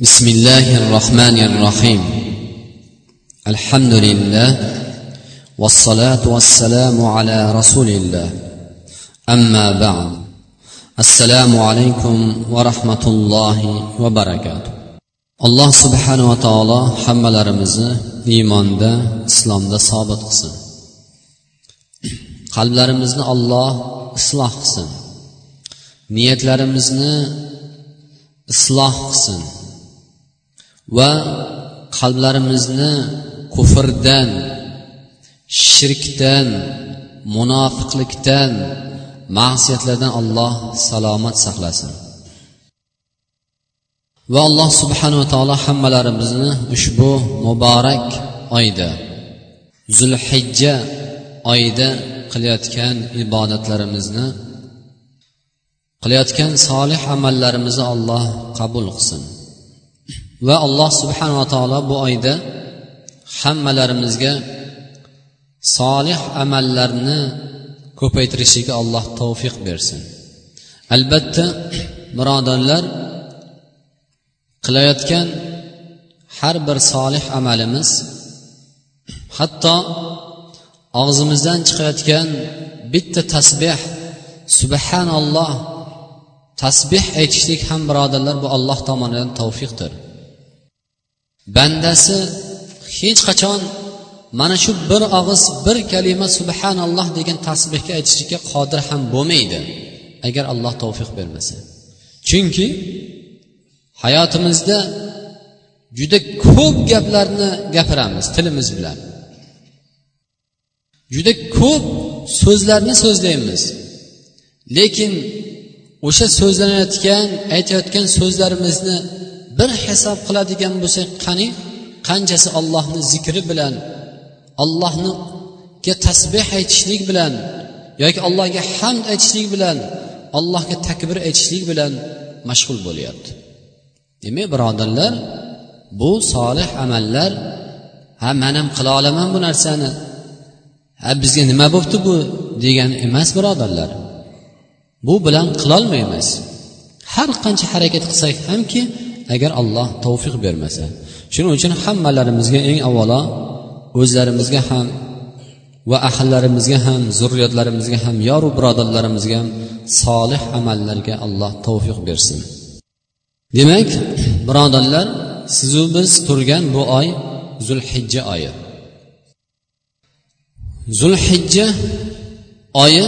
بسم الله الرحمن الرحيم. الحمد لله والصلاة والسلام على رسول الله. أما بعد السلام عليكم ورحمة الله وبركاته. الله سبحانه وتعالى حمل رمز إيمان دا إسلام دا صابت قسم. قلب رمزنا الله إصلاح قسم. نيت رمزنا إصلاح قسم. Va qalblarimizni kufrdan shirkdan munofiqlikdan ma'siyatlardan alloh salomat saqlasin. Va alloh subhanava taolo hammalarimizni ushbu muborak oyda zulhijja oyida qilayotgan ibodatlarimizni qilayotgan solih amallarimizni alloh qabul qilsin. Va alloh subhanava taolo bu oyda hammalarimizga solih amallarni ko'paytirishiga alloh tavfiq bersin. Albatta birodarlar qilayotgan har bir solih amalimiz hatto og'zimizdan chiqayotgan bitta tasbeh subhanalloh tasbeh aytishlik ham birodarlar bu alloh tomonidan tavfiqdir. Bandasi hech qachon mana shu bir og'iz bir kalima subhanalloh degan tasbehga aytishlikka qodir ham bo'lmaydi agar alloh tavfiq bermasa. Chunki hayotimizda juda ko'p gaplarni gapiramiz tilimiz bilan. Juda ko'p so'zlarni so'zlaymiz. Lekin o'sha so'zlanayotgan aytayotgan so'zlarimizni bir hisob qiladigan bo'lsak qani? Qanchasi ollohni zikri bilan allohniga tasbeh aytishlik bilan yoki allohga hamd aytishlik bilan allohga takbir aytishlik bilan mashg'ul bo'lyapti. Demak birodarlar bu solih amallar ha man ham qila olaman bu narsani ha bizga nima bo'pti bu? degan emas birodarlar. Bu bilan qilolmaymiz har qancha harakat qilsak hamki agar alloh tavfiq bermasa shuning uchun hammalarimizga eng avvalo o'zlarimizga ham va ahillarimizga ham zurriyotlarimizga ham yoru birodarlarimizga ham solih amallarga alloh tavfiq bersin. Demak birodarlar sizu biz turgan bu oy zulhijja oyi. Zulhijja oyi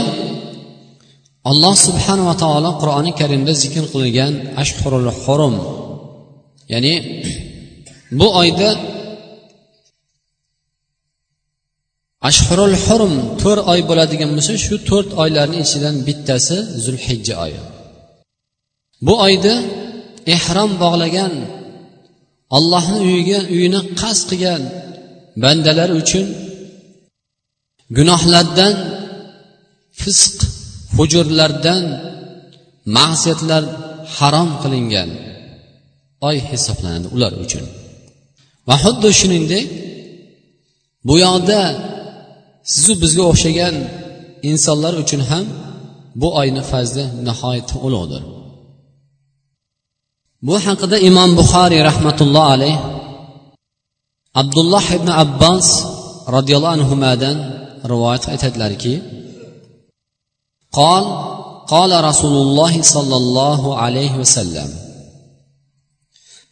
alloh subhanava taolo qur'oni karimda zikr qilgan ashhurul hurum ya'ni bu oyda ashhurul hurum to'rt oy bo'ladigan bo'lsa shu to'rt oylarni ichidan bittasi zulhijja oyi. Bu oyda ehrom bog'lagan allohni uyiga uyini qasd qilgan bandalar uchun gunohlardan fisq hujurlardan ma'siyatlar harom qilingan. oy hisoblanadi ular uchun va xuddi shuningdek bu yoqda sizu bizga o'xshagan insonlar uchun ham bu oyni fazli nihoyatda ulug'dir bu haqida imom buxoriy rahmatulloh alayh abdulloh ibn abbos roziyallohu anhudan rivoyat aytadilarki قال قال رسول الله صلى الله عليه وسلم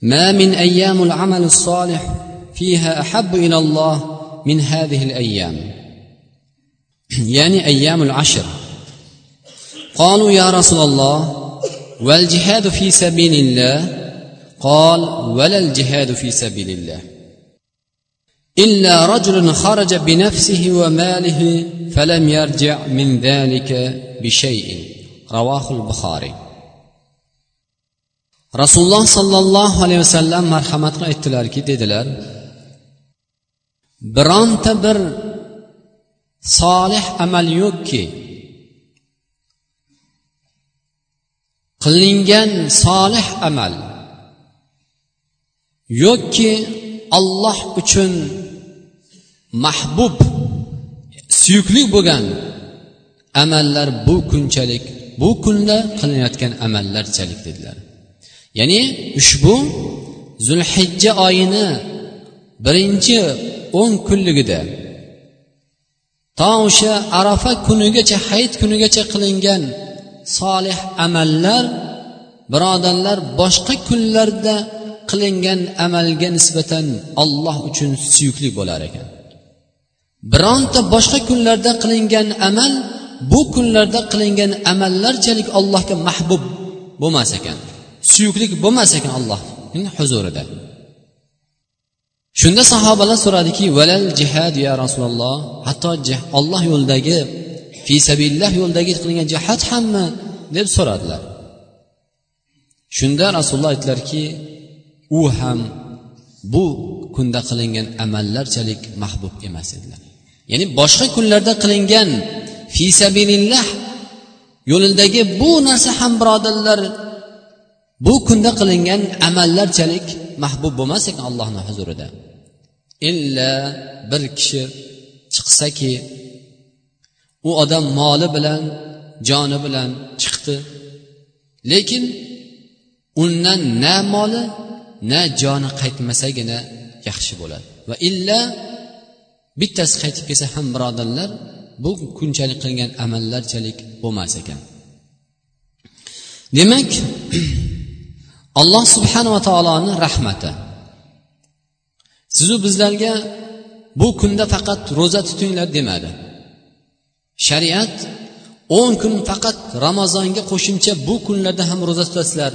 ما من أيام العمل الصالح فيها أحب إلى الله من هذه الأيام. يعني أيام العشر. قالوا يا رسول الله والجهاد في سبيل الله؟ قال ولا الجهاد في سبيل الله. إلا رجل خرج بنفسه وماله فلم يرجع من ذلك بشيء. رواه البخاري. Rasululloh sollallohu alayhi vasallam marhamat qilib aytdilarki dedilar bironta bir solih amal yo'qki qilingan solih amal yo'qki olloh uchun mahbub suyukli bo'lgan amallar bu kunchalik bu kunda qilinayotgan amallarchalik dedilar. Ya'ni ushbu zulhijja oyini birinchi o'n kunligida to o'sha arafa kunigacha hayit kunigacha qilingan solih amallar birodarlar boshqa kunlarda qilingan amalga nisbatan alloh uchun suyukli bo'lar ekan. Bironta boshqa kunlarda qilingan amal bu kunlarda qilingan amallarchalik allohga mahbub bo'lmas ekan. Suyuklik bo'lmas ekan allohning huzurida. Shunda sahobalar so'radiki valal jihad ya rasululloh. Hatto olloh yo'lidagi fi sabilillah yo'lidagi qilingan jihad hammi deb so'radilar. Shunda rasululloh aytdilarki u ham bu kunda qilingan amallarchalik mahbub emas edilar ya'ni boshqa kunlarda qilingan fi sabilillah yo'lidagi bu narsa ham birodarlar bu kunda qilingan amallarchalik mahbub bo'lmas ekan allohni huzurida. Illa bir kishi chiqsaki u odam moli bilan joni bilan chiqdi. Lekin undan na moli na joni qaytmasagina yaxshi bo'ladi. Va illa bittasi qaytib kelsa ham birodarlar bu kunchalik qilgan amallarchalik bo'lmas ekan. Demak alloh subhanava taoloni rahmati. Sizu bizlarga bu kunda faqat ro'za tutinglar demadi. Shariat o'n kun faqat ramazonga qo'shimcha bu kunlarda ham ro'za tutasizlar.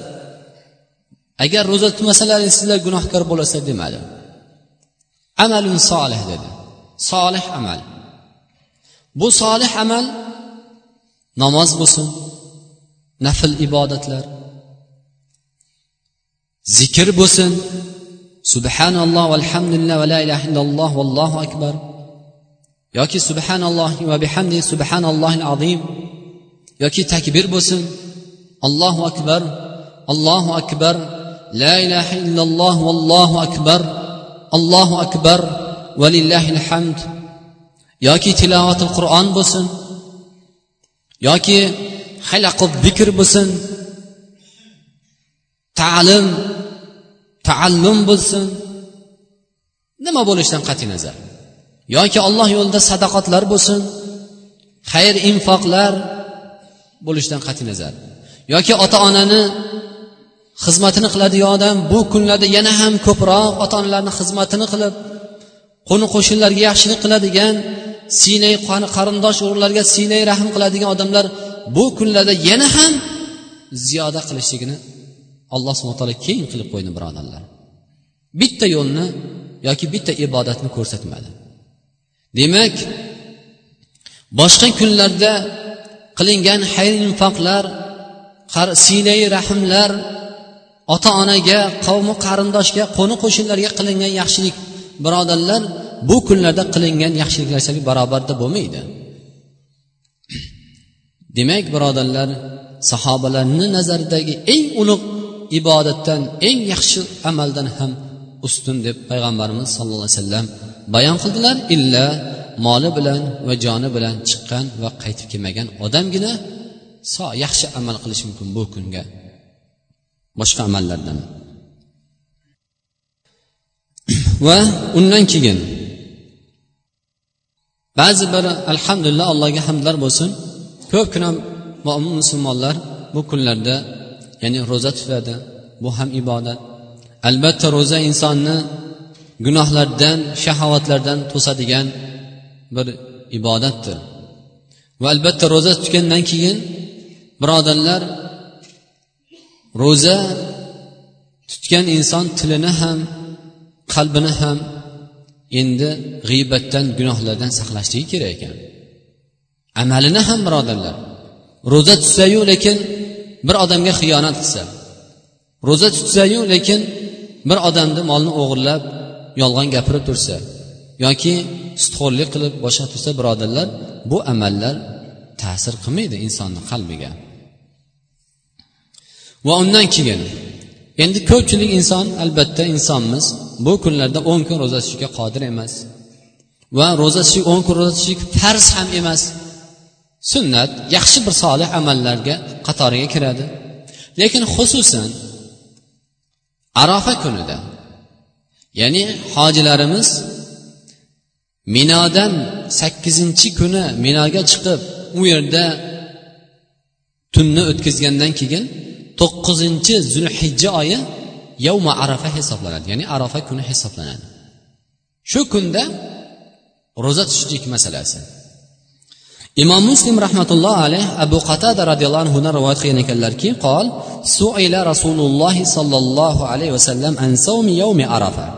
Agar ro'za tutmasalaring sizlar gunohkor bo'lasizlar demadi. Amalun solih dedi. Solih amal. Bu solih amal namoz bo'lsin nafl ibodatlar zikr bo'lsin subhanalloh valhamdulillah va la ilaha illalloh vallohu akbar yoki subhanalloh va bihamdi subhanallohil azim yoki takbir bo'lsin allohu akbar allohu akbar la ilaha illalloh vallohu akbar allohu akbar valillahil hamd yoki tilovatil qur'on bo'lsin yoki halaqub zikr bo'lsin ta'lim taallum bo'lsin. Nima bo'lishidan qat'iy nazar? Yoki olloh yo'lida sadaqotlar bo'lsin xayr infoqlar bo'lishidan qat'iy nazar. Yoki ota onani xizmatini qiladigan odam bu kunlarda yana ham ko'proq ota onalarni xizmatini qilib qo'ni qo'shnilarga yaxshilik qiladigan siynay qarindosh urug'larga siynay rahm qiladigan odamlar bu kunlarda yana ham ziyoda qilishligini alloh subhana taolo keng qilib qo'ydi birodarlar. Bitta yo'lni yoki bitta ibodatni ko'rsatmadi. Demak boshqa kunlarda qilingan xayr infoqlar siynai rahmlar ota onaga qavmi qarindoshga qo'ni qo'shnilarga qilingan yaxshilik birodarlar bu kunlarda qilingan yaxshiliklar yaxshiliklarga barobarda bo'lmaydi. Demak birodarlar sahobalarni nazaridagi eng ulug' ibodatdan eng yaxshi amaldan ham ustun deb payg'ambarimiz sallallohu alayhi vasallam bayon qildilar. Illa moli bilan va joni bilan chiqqan va qaytib kelmagan odamgina so yaxshi amal qilishi mumkin bu kunga. Boshqa amallardan. Va undan keyin ba'zi bir alhamdulillah allohga hamdlar bo'lsin. Ko'pgina mo'min musulmonlar bu kunlarda ya'ni ro'za tutadi. Bu ham ibodat. Albatta ro'za insonni gunohlardan shahovatlardan to'sadigan bir ibodatdir. Va albatta ro'za tutgandan keyin birodarlar ro'za tutgan inson tilini ham qalbini ham endi g'iybatdan gunohlardan saqlashligi kerak ekan. Amalini ham birodarlar ro'za tutsayu lekin bir odamga xiyonat qilsa. Ro'za tutsayu lekin bir odamni molini o'g'irlab yolg'on gapirib tursa yoki sutxo'rlik qilib boshqa tursa birodarlar bu amallar ta'sir qilmaydi insonni qalbiga. Va undan keyin endi ko'pchilik inson albatta insonmiz bu kunlarda o'n kun ro'za tutishga qodir emas va ro'za tutish o'n kun ro'za tutish farz ham emas. Sunnat yaxshi bir solih amallarga qatoriga kiradi. Lekin xususan arafa kunida ya'ni hojilarimiz minodan sakkizinchi kuni minoga chiqib u yerda tunni o'tkazgandan keyin to'qqizinchi zulhijja oyi yavma arafa hisoblanadi ya'ni arafa kuni hisoblanadi. Shu kunda ro'za tutishlik masalasi. imom muslim rahmatulloh alayh abu qatada roziyallohu anhudan rivoyat qilgan ekanlarki qol suila rasululloh sollallohu alayhi vasallam an savmi yawmi arafa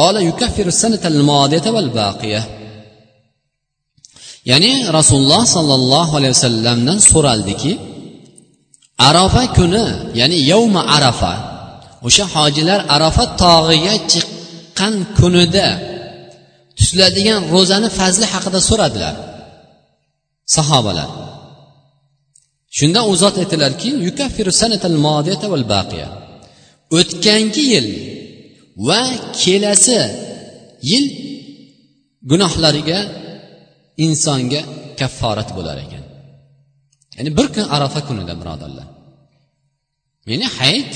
قال يكفر السنة الماضية والباقية ya'ni rasululloh sollallohu alayhi vasallamdan so'raldiki arafa kuni ya'ni yovma arafa o'sha hojilar arafat tog'iga chiqqan kunida tutiladigan ro'zani fazli haqida so'radilar Sahobalar. Shunda u zot aytdilarki o'tgangi yil va kelasi yil gunohlariga insonga kafforat bo'lar ekan. Ya'ni bir kun arafa kunida birodarlar. Ya'ni hayit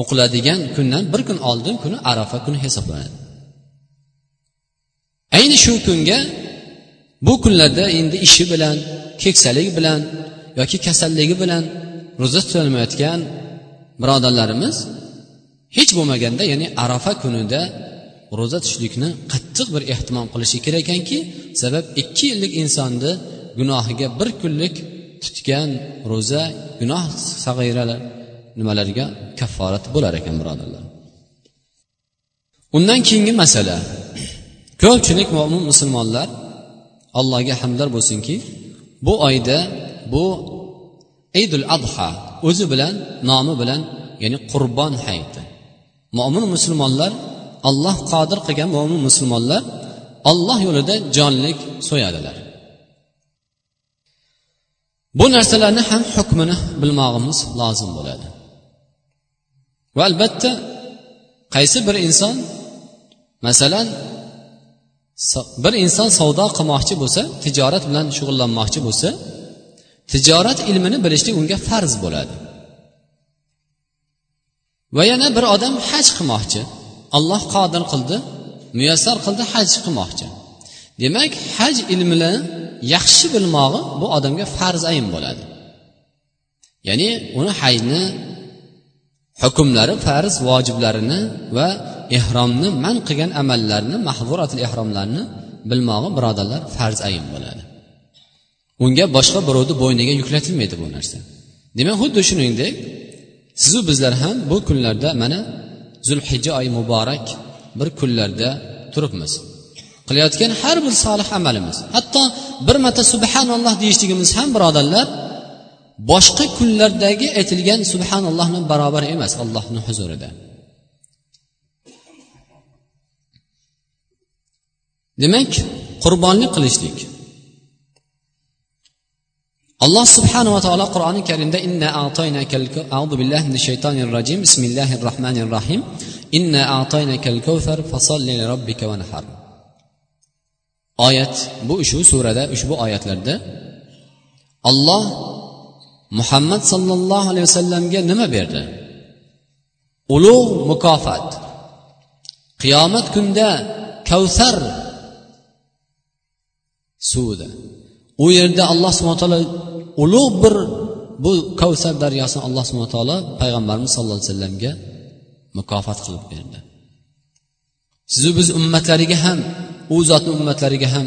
o'qiladigan kundan bir kun oldin kuni arafa kuni hisoblanadi. Ayni shu kunga bu kunlarda endi ishi bilan keksalik bilan yoki kasalligi bilan ro'za tutolmayotgan birodarlarimiz hech bo'lmaganda ya'ni arafa kunida ro'za tutishlikni qattiq bir ehtimom qilishi kerak ekanki sabab ikki yillik insonni gunohiga bir kunlik tutgan ro'za gunoh sag'iralar nimalarga kafforat bo'lar ekan birodarlar. Undan keyingi masala. Ko'pchilik mo'min musulmonlar allohga hamdlar bo'lsinki bu oyda bu idul adha o'zi bilan nomi bilan ya'ni qurbon hayiti. Mo'min musulmonlar alloh qodir qilgan mo'min musulmonlar olloh yo'lida jonlik so'yadilar. Bu narsalarni ham hukmini bilmog'imiz lozim bo'ladi. Va albatta qaysi bir inson masalan bir inson savdo qilmoqchi bo'lsa tijorat bilan shug'ullanmoqchi bo'lsa tijorat ilmini bilishlik unga farz bo'ladi. Va yana bir odam haj qilmoqchi. Alloh qodir qildi muyassar qildi haj qilmoqchi. Demak haj ilmini yaxshi bilmog'i bu odamga farz ayn bo'ladi. Ya'ni uni hajni hukmlari farz vojiblarini va ehromni man qilgan amallarni mahzuratil ehromlarni bilmog'i birodarlar farz ayin bo'ladi. Unga boshqa birovni bo'yniga yuklatilmaydi bu narsa. Demak xuddi shuningdek sizu bizlar ham bu kunlarda mana zulhijja oyi muborak bir kunlarda turibmiz. Qilayotgan har bir solih amalimiz hatto bir marta subhanalloh deyishligimiz ham birodarlar boshqa kunlardagi aytilgan subhanallohni barobar emas allohni huzurida. Demak qurbonlik qilishlik. Alloh subhanava taolo qur'oni karimda inna a'udu billahi minash shaytonir rojim bismillahir rohmanir rohim inna a'toynakal kavsar fasolli robbika vanhar oyat bu ushbu surada ushbu oyatlarda olloh muhammad sollallohu alayhi vasallamga nima berdi? Ulug' mukofot. Qiyomat kunida kavsar suvida. U yerda alloh subhana taolo ulug' bir bu kavsar daryosini alloh subhana taolo payg'ambarimiz sallallohu alayhi vasallamga mukofot qilib berdi. Sizu biz ummatlariga ham u zotni ummatlariga ham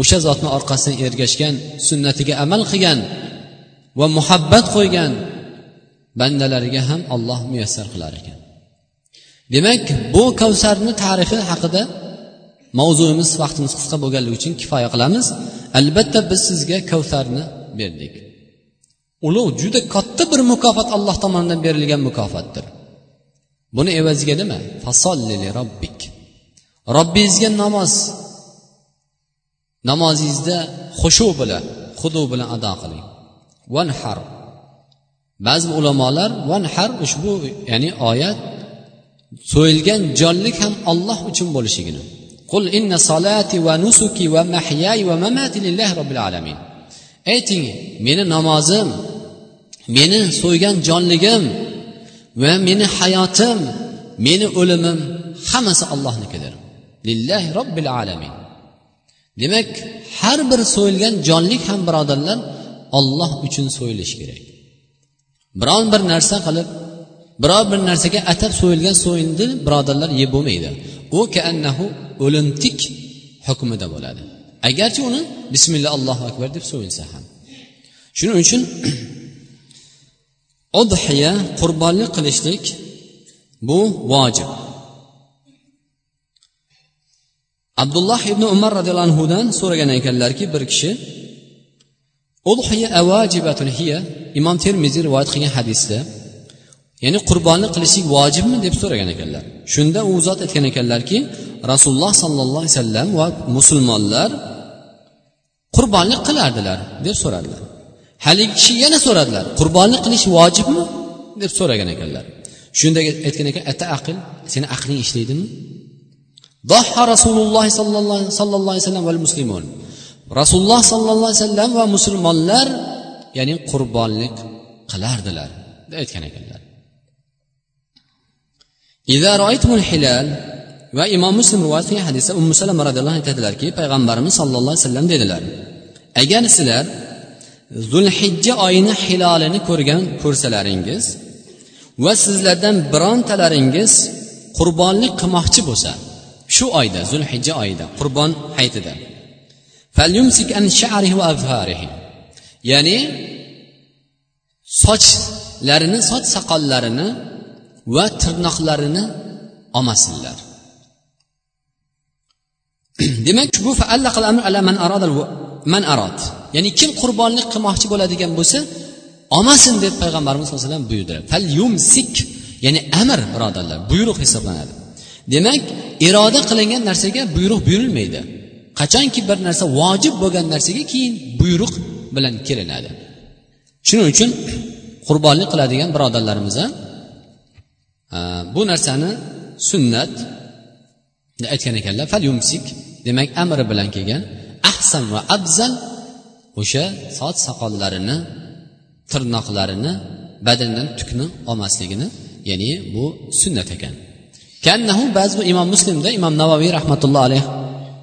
o'sha zotni orqasidan ergashgan sunnatiga amal qilgan va muhabbat qo'ygan bandalariga ham alloh muyassar qilar ekan. Demak bu kavsarni tarixi haqida mavzuimiz vaqtimiz qisqa bo'lganligi uchun kifoya qilamiz. Albatta biz sizga kavsarni berdik. Ulug' juda katta bir mukofot alloh tomonidan berilgan mukofotdir. Buni evaziga nima? Fasollili robbik. Robbingizga namoz. Namozingizda xushu bilan xudu bilan ado qiling. Vanhar ba'zi ulamolar vanhar ushbu ya'ni oyat so'yilgan jonlik ham olloh uchun bo'lishligini. Qul inna solati va nusuki va mahyay va mamati lillahi robbil alamin. Ayting meni namozim meni so'ygan jonligim va meni hayotim meni o'limim hammasi allohnikidir. Lillahi robbil alamin. Demak har bir so'yilgan jonlik ham birodarlar olloh uchun so'yilishi kerak. Biron bir narsa qilib biror bir narsaga atab so'yilgan so'yindi birodarlar yeb bo'lmaydi. U kaannahu o'limtik hukmida bo'ladi. Agarchi uni bismillah allohu akbar deb so'yilsa ham. Shuning uchun udhiya qurbonlik qilishlik bu vojib. Abdulloh ibn umar roziyallohu anhudan so'ragan ekanlarki bir kishi hiya imom termiziy rivoyat qilgan hadisda ya'ni qurbonlik qilishlik vojibmi deb so'ragan ekanlar. Shunda u zot aytgan ekanlarki rasululloh sollallohu alayhi vasallam va musulmonlar qurbonlik qilardilar deb so'radilar. Haligi kishi yana so'radilar qurbonlik qilish vojibmi deb so'ragan ekanlar. Shunda aytgan ekan ata aql seni aqling ishlaydimi? Dohha rasululloh sollallohu alayhi vasallam va muslimun. Rasululloh sollallohu alayhi vasallam va musulmonlar ya'ni qurbonlik qilardilar deb aytgan ekanlar. Va imom muslim rivoyat qilgan hadisda ummu salama roziyallohu anhu aytadilarki payg'ambarimiz sallallohu alayhi vasallam dedilar agar sizlar zulhijja oyini hilolini ko'rgan ko'rsalaringiz va sizlardan birontalaringiz qurbonlik qilmoqchi bo'lsa shu oyda zulhijja oyida qurbon hayitida ya'ni sochlarini soch soqollarini va tirnoqlarini olmasinlar demak bu man arad ya'ni kim qurbonlik qilmoqchi bo'ladigan bo'lsa olmasin deb payg'ambarimiz sallallohu alayhi vasallam buyurdilar fal yumsik ya'ni amr birodarlar buyruq hisoblanadi demak iroda qilingan narsaga buyruq buyurilmaydi qachonki bir narsa vojib bo'lgan narsaga keyin buyruq bilan kelinadi. Shuning uchun qurbonlik qiladigan birodarlarimiz bu narsani sunnat aytgan ekanlar. Fal yumsik demak amri bilan kelgan. Ahsan va afzal o'sha soch soqollarini tirnoqlarini badandan tukni olmasligini ya'ni bu sunnat ekan. Kannahu ba'zi bu imom muslimda imom navoiy rahmatullohi alayhi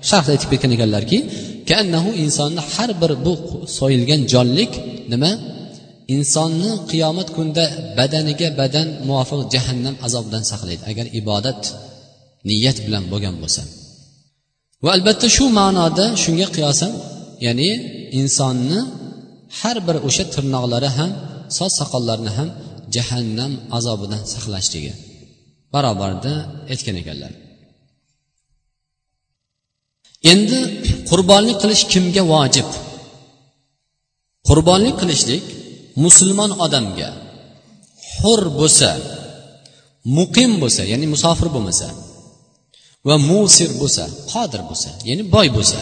sharhda aytib ketgan ekanlarki kaannahu insonni har bir bu so'yilgan jonlik nima? Insonni qiyomat kunida badaniga badan muvofiq jahannam azobidan saqlaydi agar ibodat niyat bilan bo'lgan bo'lsa. Va albatta shu ma'noda shunga qiyosan ya'ni insonni har bir o'sha tirnoqlari ham soch soqollarini ham jahannam azobidan saqlashligi barobarida aytgan ekanlar. Endi qurbonlik qilish kimga vojib? Qurbonlik qilishlik musulmon odamga hur bo'lsa muqim bo'lsa ya'ni musofir bo'lmasa va musir bo'lsa qodir bo'lsa ya'ni boy bo'lsa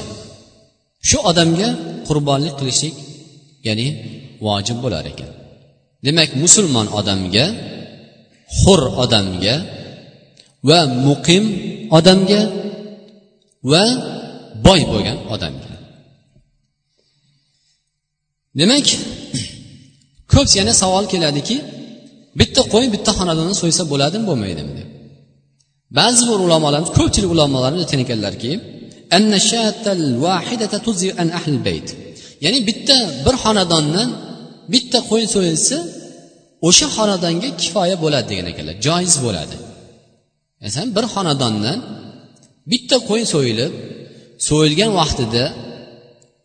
shu odamga qurbonlik qilishlik ya'ni vojib bo'lar ekan. Demak musulmon odamga hur odamga va muqim odamga va boy bo'lgan odamga demak ko'p yana savol keladiki bitta qo'y bitta xonadonni so'ysa bo'ladimi bo'lmaydimi deb. Ba'zi bir ulamolarimiz ko'pchilik ulamolarimiz aytgan ekanlarki ya'ni bitta bir xonadondan bitta qo'y so'yilsa o'sha xonadonga kifoya bo'ladi degan ekanlar joiz bo'ladi. Masalan bir xonadondan bitta qo'y so'yilib so'yilgan vaqtida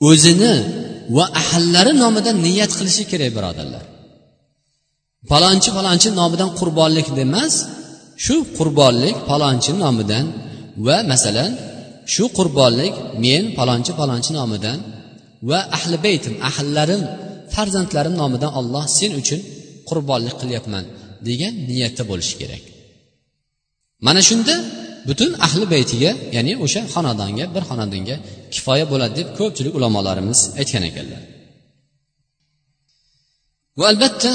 o'zini va ahllari nomidan niyat qilishi kerak birodarlar. Palonchi palonchi nomidan qurbonlik emas shu qurbonlik palonchi nomidan va masalan shu qurbonlik men palonchi palonchi nomidan va ahli baytim ahllarim farzandlarim nomidan olloh sen uchun qurbonlik qilyapman degan niyatda bo'lishi kerak. Mana shunda butun ahli baytiga ya'ni o'sha xonadonga bir xonadonga kifoya bo'ladi deb ko'pchilik ulamolarimiz aytgan ekanlar. Va albatta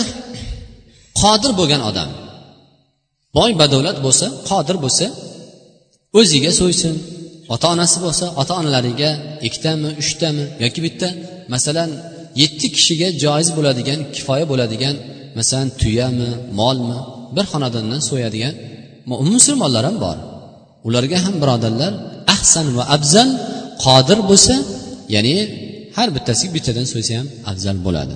qodir bo'lgan odam boy badavlat bo'lsa qodir bo'lsa o'ziga so'ysin ota onasi bo'lsa ota onalariga ikkitami uchtami yoki bitta masalan yetti kishiga joiz bo'ladigan kifoya bo'ladigan masalan tuyami molmi bir xonadondan so'yadigan musulmonlar ham bor. Ularga ham birodarlar ahsan va afzal qodir bo'lsa ya'ni har bittasiga bittadan so'ysa ham afzal bo'ladi.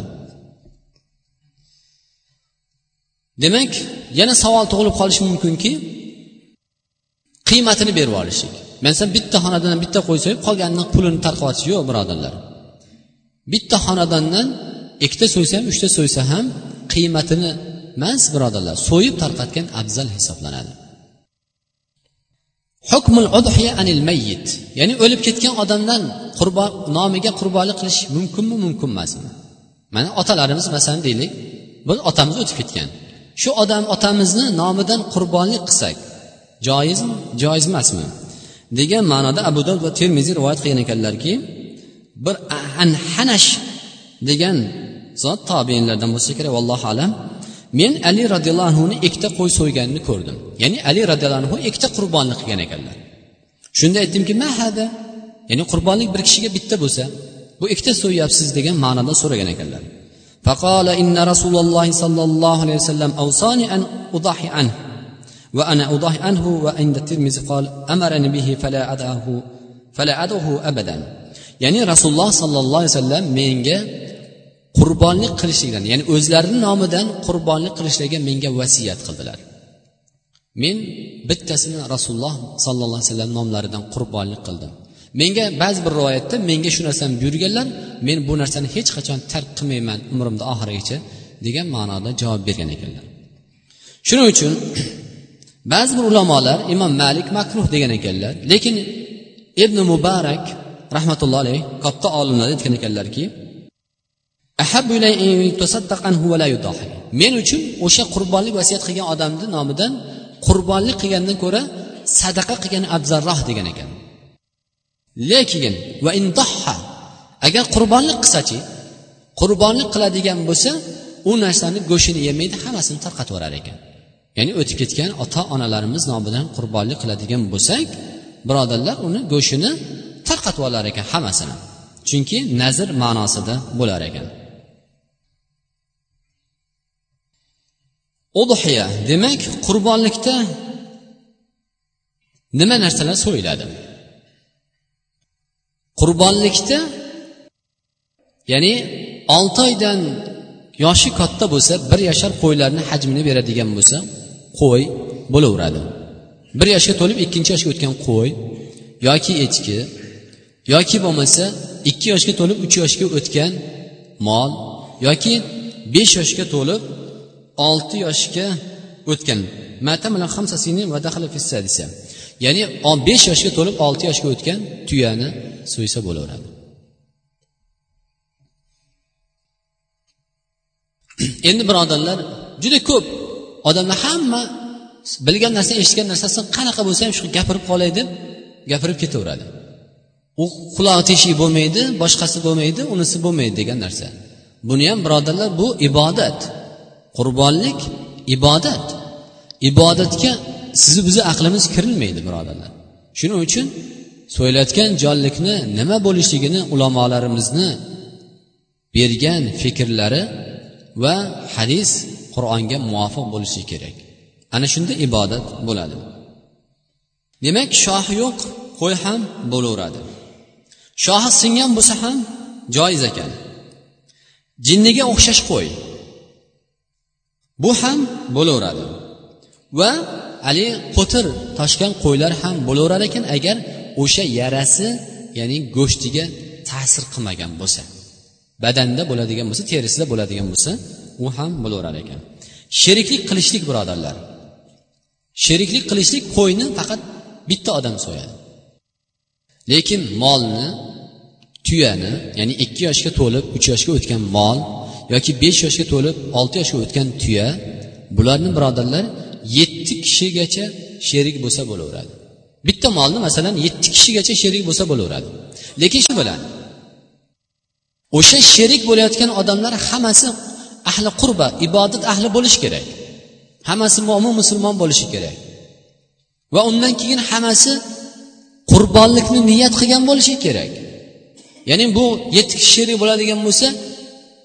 Demak yana savol tug'ilib qolishi mumkinki qiymatini berib olishlik. Masalan bitta xonadondan bitta qo'y so'yib qolganini pulini tarqatish yo'q birodarlar. Bitta xonadondan ikkita so'ysa ham uchta so'ysa ham qiymatini emas birodarlar so'yib tarqatgan afzal hisoblanadi. Hukmul udhiya anil mayyit. Ya'ni o'lib ketgan odamdan qurbon nomiga qurbonlik qilish mumkinmi mumkin emasmi? Mana otalarimiz masalan deylik biz otamiz o'tib ketgan. Shu odam otamizni nomidan qurbonlik qilsak joizmi joiz emasmi? Degan ma'noda abu dovud va termiziy rivoyat qilgan ekanlarki bir anhanash degan zot tobeinlardan bo'lsa kerak vallohu alam. men ali roziyallohu anhuni ikkita qo'y so'yganini ko'rdim ya'ni ali roziyallohu anhu ikkita qurbonlik qilgan ekanlar shunda aytdimki mahada ya'ni qurbonlik bir kishiga bitta bo'lsa bu ikkita so'yyapsiz degan ma'noda so'ragan ekanlar فقال إن رسول الله صلى الله عليه وسلم أوصاني أن أضحي عنه وأنا أضحي عنه وعند الترمذي قال أمرني به فلا أدعه فلا أدعه أبدا ya'ni rasululloh sollallohu alayhi vasallam menga qurbonlik qilishlikdan ya'ni o'zlarini nomidan qurbonlik qilishlikka menga vasiyat qildilar. Men bittasini rasululloh sollallohu alayhi vasallam nomlaridan qurbonlik qildim. Menga ba'zi bir rivoyatda menga shu narsani buyurganlar men bu narsani hech qachon tark qilmayman umrimni oxirigacha degan ma'noda javob bergan ekanlar. Shuning uchun ba'zi bir ulamolar imom malik makruh degan ekanlar lekin ibn mubarak rahmatullohi alayh katta olimlar aytgan ekanlarki men uchun o'sha qurbonlik vasiyat qilgan odamni nomidan qurbonlik qilgandan ko'ra sadaqa qilgan afzalroq degan ekan. Lekin va indoha agar qurbonlik qilsachi qurbonlik qiladigan bo'lsa u narsani go'shtini yemaydi hammasini tarqatib yuborar ekan. Ya'ni o'tib ketgan ota onalarimiz nomidan qurbonlik qiladigan bo'lsak birodarlar uni go'shtini tarqatib olar ekan hammasini. Chunki nazr ma'nosida bo'lar ekan. Udhiya demak qurbonlikda nima narsalar so'yiladi? Qurbonlikda ya'ni olti oydan yoshi katta bo'lsa bir yashar qo'ylarni hajmini beradigan bo'lsa qo'y bo'laveradi. Bir yoshga to'lib ikkinchi yoshga o'tgan qo'y yoki echki yoki bo'lmasa ikki yoshga to'lib uch yoshga o'tgan mol yoki besh yoshga to'lib olti yoshga o'tgan. Ya'ni besh yoshga to'lib olti yoshga o'tgan tuyani so'ysa bo'laveradi. Endi birodarlar juda ko'p odamlar hamma bilgan narsa eshitgan narsasini qanaqa bo'lsa ham shu gapirib qolay deb gapirib ketaveradi. U qulog'i teshik bo'lmaydi boshqasi bo'lmaydi unisi bo'lmaydi degan narsa. Buni ham birodarlar bu ibodat. Qurbonlik ibodat. Ibodatga sizni bizni aqlimiz kirilmaydi birodarlar. Shuning uchun so'yilayotgan jonlikni nima bo'lishligini ulamolarimizni bergan fikrlari va hadis qur'onga muvofiq bo'lishi kerak. Ana shunda ibodat bo'ladi. Demak shohi yo'q qo'y ham bo'laveradi. Shohi singan bo'lsa ham joiz ekan. Jinniga o'xshash qo'y. Bu ham bo'laveradi. Va haligi qo'tir toshgan qo'ylar ham bo'laverar ekan agar o'sha yarasi ya'ni go'shtiga ta'sir qilmagan bo'lsa. Badanda bo'ladigan bo'lsa terisida bo'ladigan bo'lsa u ham bo'laverar ekan. Sheriklik qilishlik birodarlar. Sheriklik qilishlik qo'yni faqat bitta odam so'yadi. Lekin molni tuyani ya'ni ikki yoshga to'lib uch yoshga o'tgan mol yoki besh yoshga to'lib olti yoshga o'tgan tuya bularni birodarlar yetti kishigacha sherik bo'lsa bo'laveradi. Bitta molni masalan yetti kishigacha sherik bo'lsa bo'laveradi. Lekin shu bilan o'sha sherik bo'layotgan odamlar hammasi ahli qurba ibodat ahli bo'lishi kerak. Hammasi mo'min musulmon bo'lishi kerak. Va undan keyin hammasi qurbonlikni niyat qilgan bo'lishi kerak. Ya'ni bu yetti kishi sherik bo'ladigan bo'lsa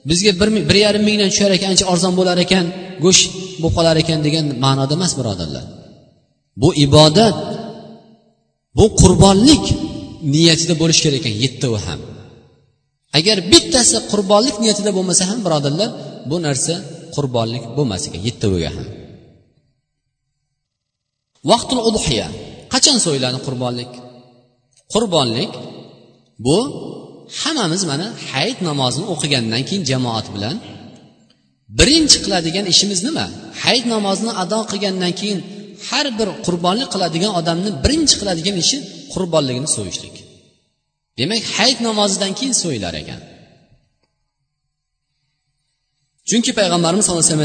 bizga bir bir yarim mingdan tushar ekan ancha arzon bo'lar ekan go'sht bo'lib qolar ekan degan ma'noda emas birodarlar. Bu ibodat bu qurbonlik niyatida bo'lishi kerak ekan yettavi ham. Agar bittasi qurbonlik niyatida bo'lmasa ham birodarlar bu narsa qurbonlik bo'lmas ekan yettaviga ham. Vaqtul udhiya. Qachon so'yiladi qurbonlik? Qurbonlik bu hammamiz mana hayit namozini o'qigandan keyin jamoat bilan birinchi qiladigan ishimiz nima? Hayit namozini ado qilgandan keyin har bir qurbonlik qiladigan odamni birinchi qiladigan ishi qurbonligini so'yishlik. Demak hayit namozidan keyin so'yilar ekan. Chunki payg'ambarimiz sallallohu alayhi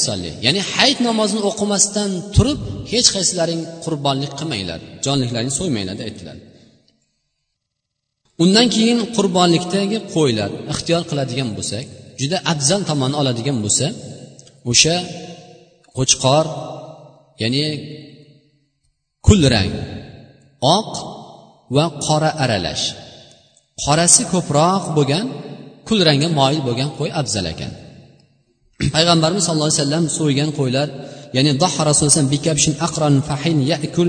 vasallam ya'ni hayit namozini o'qimasdan turib hech qaysilaring qurbonlik qilmanglar jonliklaringni so'ymanglar deb aytdilar. Undan keyin qurbonlikdagi qo'ylar ixtiyor qiladigan bo'lsak juda afzal tomonni oladigan bo'lsa o'sha qo'chqor ya'ni kulrang oq va qora aralash. Qorasi ko'proq bo'lgan kulrangga moyil bo'lgan qo'y afzal ekan. Payg'ambarimiz sallallohu alayhi vasallam so'ygan qo'ylar ya'ni doha rasululloh bikabshin aqran fahin yakul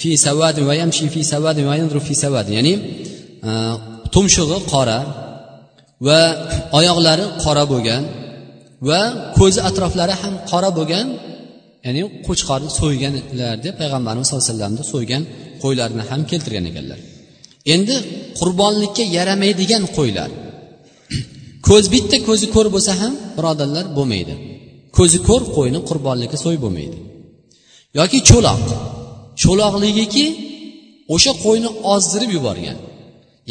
fi sawadin va yamshi fi sawadin va yanzuru fi sawadin ya'ni Э, tumshug'i qora va oyoqlari qora bo'lgan va ko'zi atroflari ham qora bo'lgan ya'ni qo'chqorni so'yganlar deb payg'ambarimiz sallallohu alayhi vasallamni so'ygan qo'ylarni ham keltirgan ekanlar. Endi qurbonlikka yaramaydigan qo'ylar. Ko'z bitta ko'zi ko'r bo'lsa ham birodarlar bo'lmaydi. Ko'zi ko'r qo'yni qurbonlikka so'yib bo'lmaydi. Yoki cho'loq. Cho'loqligiki o'sha qo'yni ozdirib yuborgan.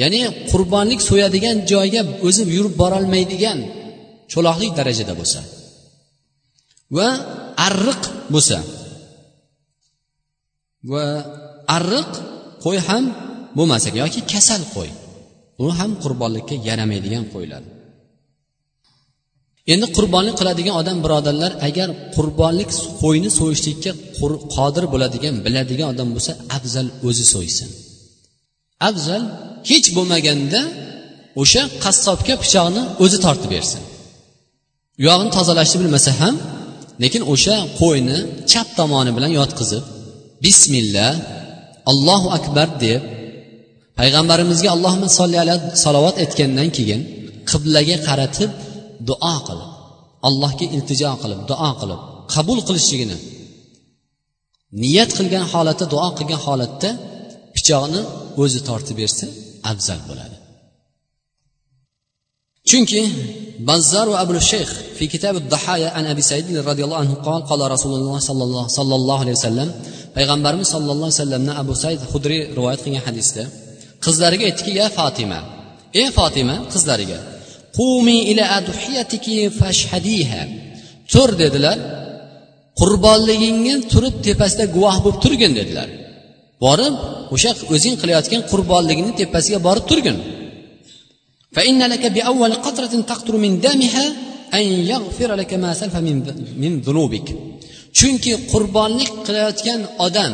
Ya'ni qurbonlik so'yadigan joyga o'zi yurib borolmaydigan cho'loqlik darajada bo'lsa va arriq bo'lsa va arriq qo'y ham bo'lmasa yoki kasal qo'y u ham qurbonlikka yaramaydigan qo'ylar. Endi qurbonlik qiladigan odam birodarlar agar qurbonlik qo'yni so'yishlikka qodir bo'ladigan biladigan odam bo'lsa afzal o'zi so'ysin. Afzal hech bo'lmaganda o'sha qassobga pichoqni o'zi tortib bersin. U yog'ini tozalashni bilmasa ham lekin o'sha qo'yni chap tomoni bilan yotqizib bismillah allohu akbar deb payg'ambarimizga allohumma solli ala salovat aytgandan keyin qiblaga qaratib duo qilib allohga iltijo qilib duo qilib qabul qilishligini niyat qilgan holatda duo qilgan holatda pichoqni o'zi tortib bersa afzal bo'ladi. Chunki bazzar va abul shayx fi kitabi dahaya an abi said roziyallohu anhu qol qola rasululloh sollallohu sollallohu alayhi vasallam payg'ambarimiz sallallohu alayhi vasallamni abu said hudriy rivoyat qilgan hadisda qizlariga aytdiki ya fotima ey fotima qizlariga qumi ila adhiyatiki fashhadiha. Tur dedilar. Qurbonligingni turib tepasida guvoh bo'lib turgin dedilar. Borib o'sha o'zing qilayotgan qurbonligingni tepasiga borib turgin. Chunki qurbonlik qilayotgan odam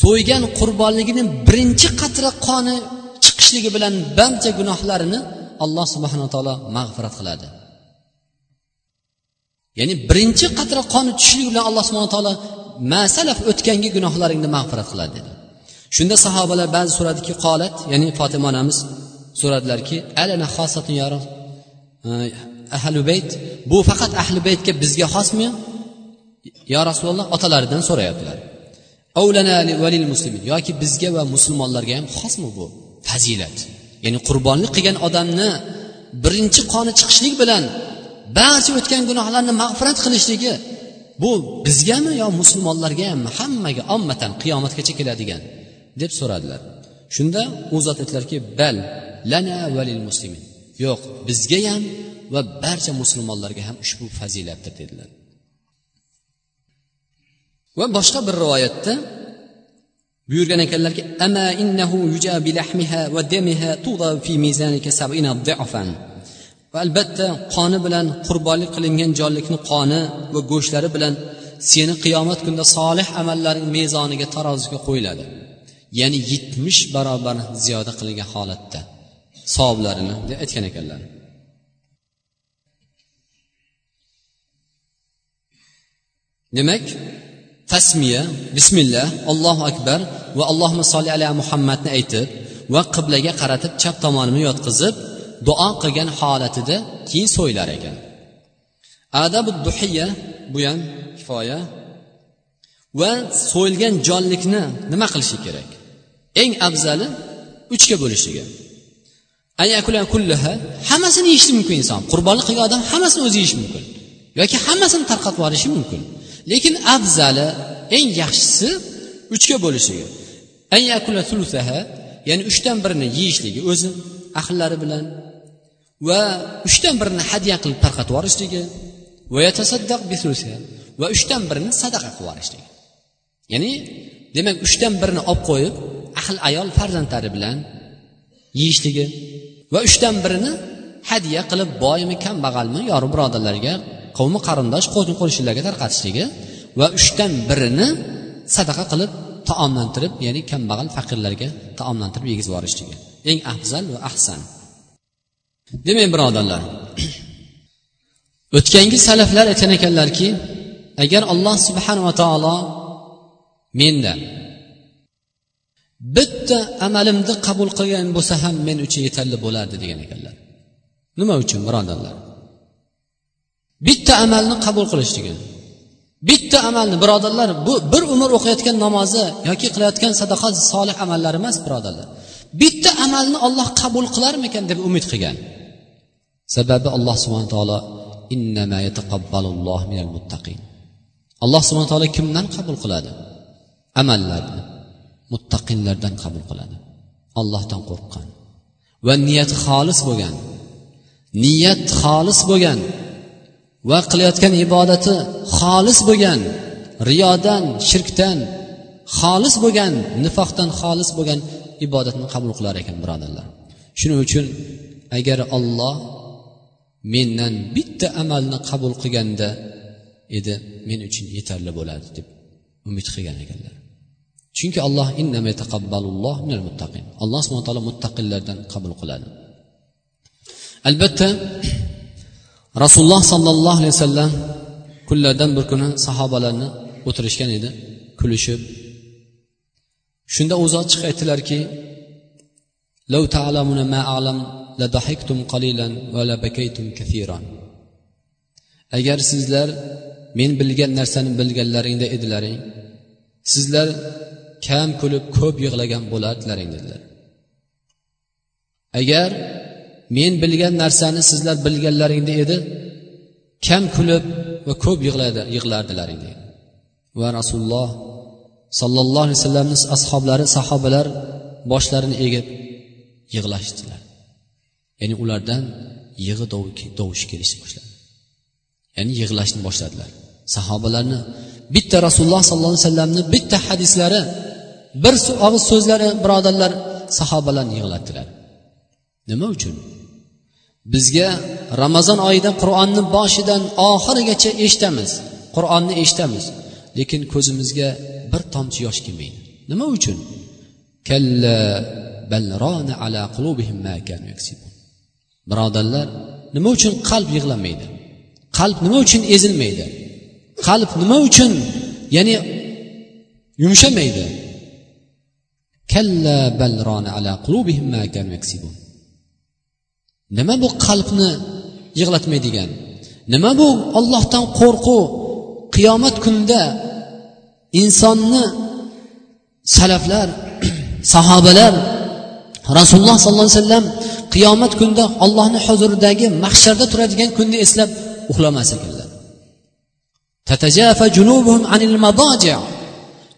so'ygan qurbonligini birinchi qatra qoni chiqishligi bilan barcha gunohlarini alloh subhanaa taolo mag'firat qiladi. Ya'ni birinchi qatra qoni tushishligi bilan alloh subhana taolo masalaf o'tgangi gunohlaringni mag'firat qiladi dedi. Shunda sahobalar ba'zi so'radiki qolat ya'ni fotima onamiz so'radilarki alana xosatun ya eh, ahli bayt bu faqat ahli baytga bizga xosmi yo rasululloh otalaridan so'rayaptilar. Yoki bizga va musulmonlarga ham xosmi bu fazilat? ya'ni qurbonlik qilgan odamni birinchi qoni chiqishlik bilan barcha o'tgan gunohlarni mag'firat qilishligi bu bizgami yo musulmonlarga hammaga ommatan qiyomatgacha keladigan deb so'radilar. Shunda u zot aytdilarki bal lana valil muslimin. Yo'q bizga ham va barcha musulmonlarga ham ushbu fazilatdir dedilar. Va boshqa bir rivoyatda buyurgan ekanlarki ama innahu yujabi lahmiha va damiha tuda fi mizanika sab'ina dha'fan. Va albatta qoni bilan qurbonlik qilingan jonlikni qoni va go'shtlari bilan seni qiyomat kunida solih amallaring mezoniga taroziga qo'yiladi. Ya'ni yetmish barobar ziyoda qilingan holatda. Savoblarini deb aytgan ekanlar. Demak tasmiya bismillah allohu akbar va allohimma solli ala muhammadni aytib va qiblaga qaratib chap tomonini yotqizib duo qilgan holatida keyin so'ylar ekan. Adabu duhiya bu ham kifoya. Va so'yilgan jonlikni nima qilishi kerak? Eng afzali uchga bo'lishligi hammasini yeyishi mumkin inson. Qurbonlik qilgan odam hammasini o'zi yeyishi mumkin. Yoki hammasini tarqatib yuborishi mumkin. Lekin afzali eng yaxshisi uchga bo'lishligi ya'ni uchdan birini yeyishligi o'zi ahllari bilan va uchdan birini hadya qilib tarqatib yuborishligi va uchdan birini sadaqa qilib yuborishligi. Ya'ni demak uchdan birini olib qo'yib ahl ayol farzandlari bilan yeyishligi va uchdan birini hadya qilib boymi kambag'almi yori birodarlarga qavmi qarindosh qo'shni qo'shnilarga tarqatishligi va uchdan birini sadaqa qilib taomlantirib ya'ni kambag'al faqirlarga taomlantirib yegizib yuborishligi. Eng afzal va ahsan. Demak birodarlar o'tgangi salaflar aytgan ekanlarki agar alloh subhanava taolo menda bitta amalimni qabul qilgan bo'lsa ham men uchun yetarli bo'lardi degan ekanlar. Nima uchun birodarlar bitta amalni qabul qilish degan. Bitta amalni birodarlar bu bir umr o'qiyotgan namozi yoki qilayotgan sadaqa solih amallari emas birodarlar. Bitta amalni olloh qabul qilarmikan deb umid qilgan. Sababi alloh subhana taolo alloh subhana taolo kimdan qabul qiladi? Amallarni muttaqinlardan qabul qiladi. Allohdan qo'rqqan. Va niyat xolis bo'lgan niyat xolis bo'lgan va qilayotgan ibodati xolis bo'lgan riyodan shirkdan xolis bo'lgan nifoqdan xolis bo'lgan ibodatni qabul qilar ekan birodarlar. Shuning uchun agar olloh mendan bitta amalni qabul qilganda edi men uchun yetarli bo'ladi deb umid qilgan ekanlar. Chunki alloh alloh subhana taolo muttaqillardan qabul qiladi. Albatta rasululloh sollallohu alayhi vasallam kunlardan bir kuni sahobalarni o'tirishgan edi kulishib. Shunda u zot chiqib aytdilarki لو تعلمون ما أعلم لضحكتم قليلا ولا بكيتم كثيرا. agar sizlar men bilgan narsani bilganlaringda edilaring sizlar kam kulib ko'p yig'lagan bo'lardilaring dedilar agar men bilgan narsani sizlar bilganlaringda edi kam kulib va ko'p yig'lardilaring deydi va rasululloh sollallohu alayhi vasallamni ashoblari sahobalar boshlarini egib yig'lashdilar. Ya'ni ulardan yig'i dovush kelishni boshladi. Ya'ni yig'lashni boshladilar. Sahobalarni bitta rasululloh sollallohu alayhi vasallamni bitta hadislari bir og'iz so'zlari birodarlar sahobalarni yig'latdilar. Nima uchun? Bizga ramazon oyida qur'onni boshidan oxirigacha eshitamiz qur'onni eshitamiz lekin ko'zimizga bir tomchi yosh kelmaydi. Nima uchun? Kalla ala qulubihim ma kanu birodarlar nima uchun qalb yig'lamaydi? Qalb nima uchun ezilmaydi? Qalb nima uchun ya'ni yumshamaydi? Kalla ala qulubihim ma kanu yaksibun. Nima bu qalbni yig'latmaydigan? Nima bu ollohdan qo'rquv qiyomat kunida insonni salaflar sahobalar rasululloh sollallohu alayhi vasallam qiyomat kunida ollohni huzuridagi mahsharda turadigan kunni eslab uxlamas ekanlar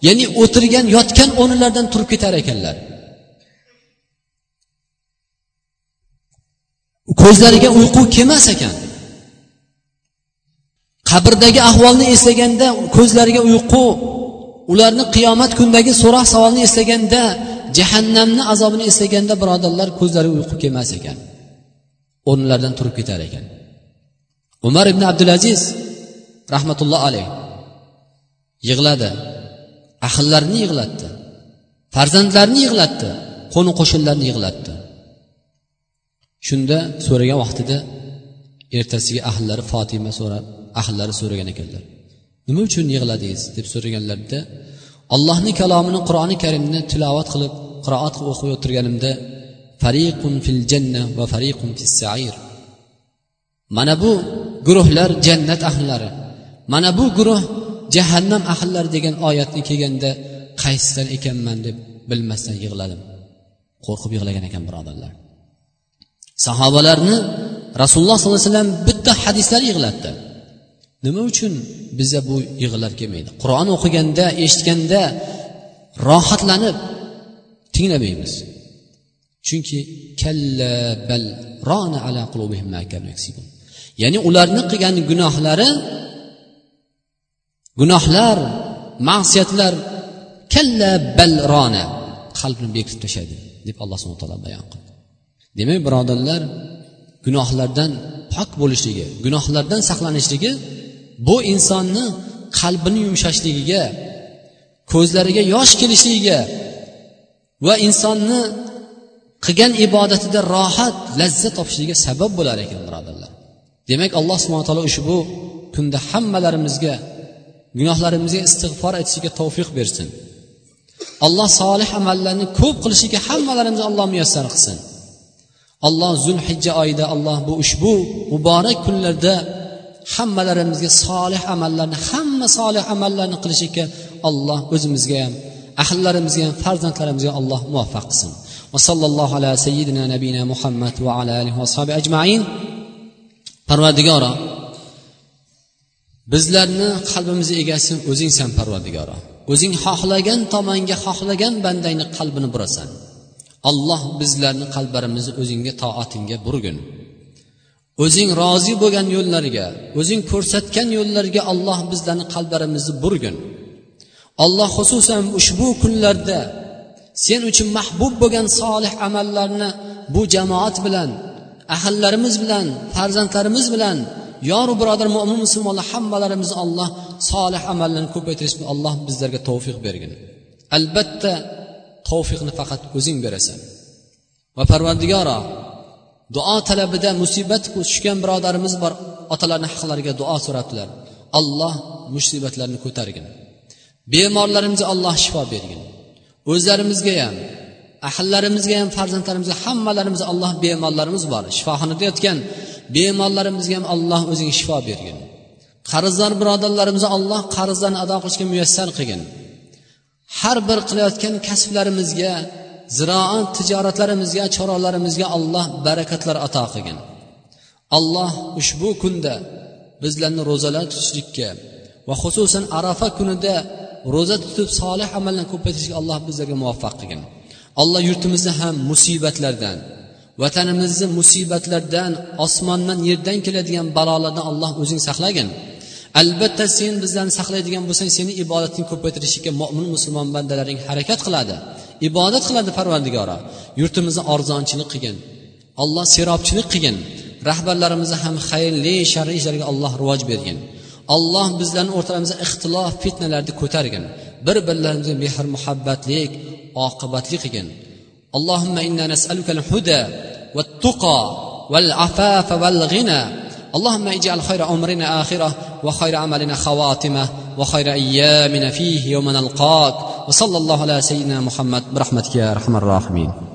ya'ni o'tirgan yotgan o'rinlardan turib ketar ekanlar. Ko'zlariga uyqu kelmas ekan. Qabrdagi ahvolni eslaganda ko'zlariga uyqu ularni qiyomat kundagi so'roq savolni eslaganda jahannamni azobini eslaganda birodarlar ko'zlari uyqu kelmas ekan. O'rnlaridan turib ketar ekan. Umar ibn abdulaziz rahmatulloh alayh yig'ladi. Ahllarini yig'latdi. Farzandlarini yig'latdi. Qo'ni qo'shnilarni yig'latdi. Shunda so'ragan vaqtida ertasiga ahllari fotima so'rab ahllari so'ragan ekanlar. Nima uchun yig'ladingiz? deb so'raganlarida allohni kalomini qur'oni karimni tilovat qilib qiroat qilib o'qib o'tirganimda fariqun fil janna va fariqun fis sair. Mana bu guruhlar jannat ahllari mana bu guruh jahannam ahllari degan oyatni kelganda qaysidan ekanman deb bilmasdan yig'ladim. Qo'rqib yig'lagan ekan birodarlar. Sahobalarni rasululloh sollallohu alayhi vasallam bitta hadislar yig'latdi. Nima uchun biza bu yig'lar kelmaydi? Qur'on o'qiganda eshitganda rohatlanib tinglamaymiz. Chunki kalla bal rona ala qulubihim ya'ni ularni qilgan gunohlari gunohlar ma'siyatlar kalla bal rona qalbni bekitib tashladi deb alloh subhana taolo bayon qildi. Demak birodarlar gunohlardan pok bo'lishligi gunohlardan saqlanishligi bu insonni qalbini yumshashligiga ko'zlariga yosh kelishligiga va insonni qilgan ibodatida rohat lazzat topishligiga sabab bo'lar ekan birodarlar. Demak alloh subhana taolo ushbu kunda hammalarimizga gunohlarimizga istig'for aytishga tavfiq bersin. Alloh solih amallarni ko'p qilishiga hammalarimizni alloh muyassar qilsin. Alloh zulhijja oyida alloh bu ushbu muborak kunlarda hammalarimizga solih amallarni hamma solih amallarni qilishlikka alloh o'zimizga ham ahllarimizga ham farzandlarimizga alloh muvaffaq qilsin. Va sallallohu ala sayyidina nabiyina muhammad va ala alihi va ajmain. Parvardigoro bizlarni qalbimizni egasi o'zingsan parvardigoro o'zing xohlagan tomonga xohlagan bandangni qalbini burasan. Alloh bizlarni qalblarimizni o'zingga toatingga burgin. O'zing rozi bo'lgan yo'llarga o'zing ko'rsatgan yo'llarga alloh bizlarni qalblarimizni burgin. Alloh xususan ushbu kunlarda sen uchun mahbub bo'lgan solih amallarni bu jamoat bilan ahllarimiz bilan farzandlarimiz bilan yoru birodar mo'min musulmonlar hammalarimizni alloh solih amallarni ko'paytirish alloh bizlarga tavfiq bergin. Albatta tavfiqni faqat o'zing berasan. Va parvardigoro duo talabida musibat tushgan birodarimiz bor. Otalarni haqlariga duo so'rabdilar alloh musibatlarni ko'targin. Bemorlarimizga alloh shifo bergin. O'zlarimizga ham ahillarimizga ham farzandlarimizga hammalarimizga alloh bemorlarimiz bor. Shifoxonada yotgan bemorlarimizga ham alloh o'zing shifo bergin. Qarzdor birodarlarimizga alloh qarzlarni ado qilishga muyassar qilgin. Har bir qilayotgan kasblarimizga ziroat tijoratlarimizga choralarimizga alloh barakatlar ato qilgin. Alloh ushbu kunda bizlarni ro'zalar tutishlikka va xususan arafa kunida ro'za tutib solih amallarni ko'paytirishga alloh bizlarga muvaffaq qilgin. Alloh yurtimizni ham musibatlardan vatanimizni musibatlardan osmondan yerdan keladigan balolardan alloh o'zing saqlagin. Albatta sen bizlarni saqlaydigan bo'lsang seni ibodatni ko'paytirishga mo'min musulmon bandalaring harakat qiladi. ibodat qiladi parvardigora yurtimizni arzonchilik qilgin alloh serobchilik qilgin rahbarlarimizni ham xayrli shar'iy ishlarga alloh rivoj bergin alloh bizlarni o'rtamizda ixtilof fitnalarni ko'targin bir birlarimizga mehr muhabbatlik oqibatli qilgin اللهم إنا نسألك الهدى والتقى والعفاف والغنى اللهم اجعل خير أمرنا آخرة وخير عملنا خواتمة وخير أيامنا فيه يوم نلقاك. وصلى الله على سيدنا محمد برحمتك يا أرحم الراحمين.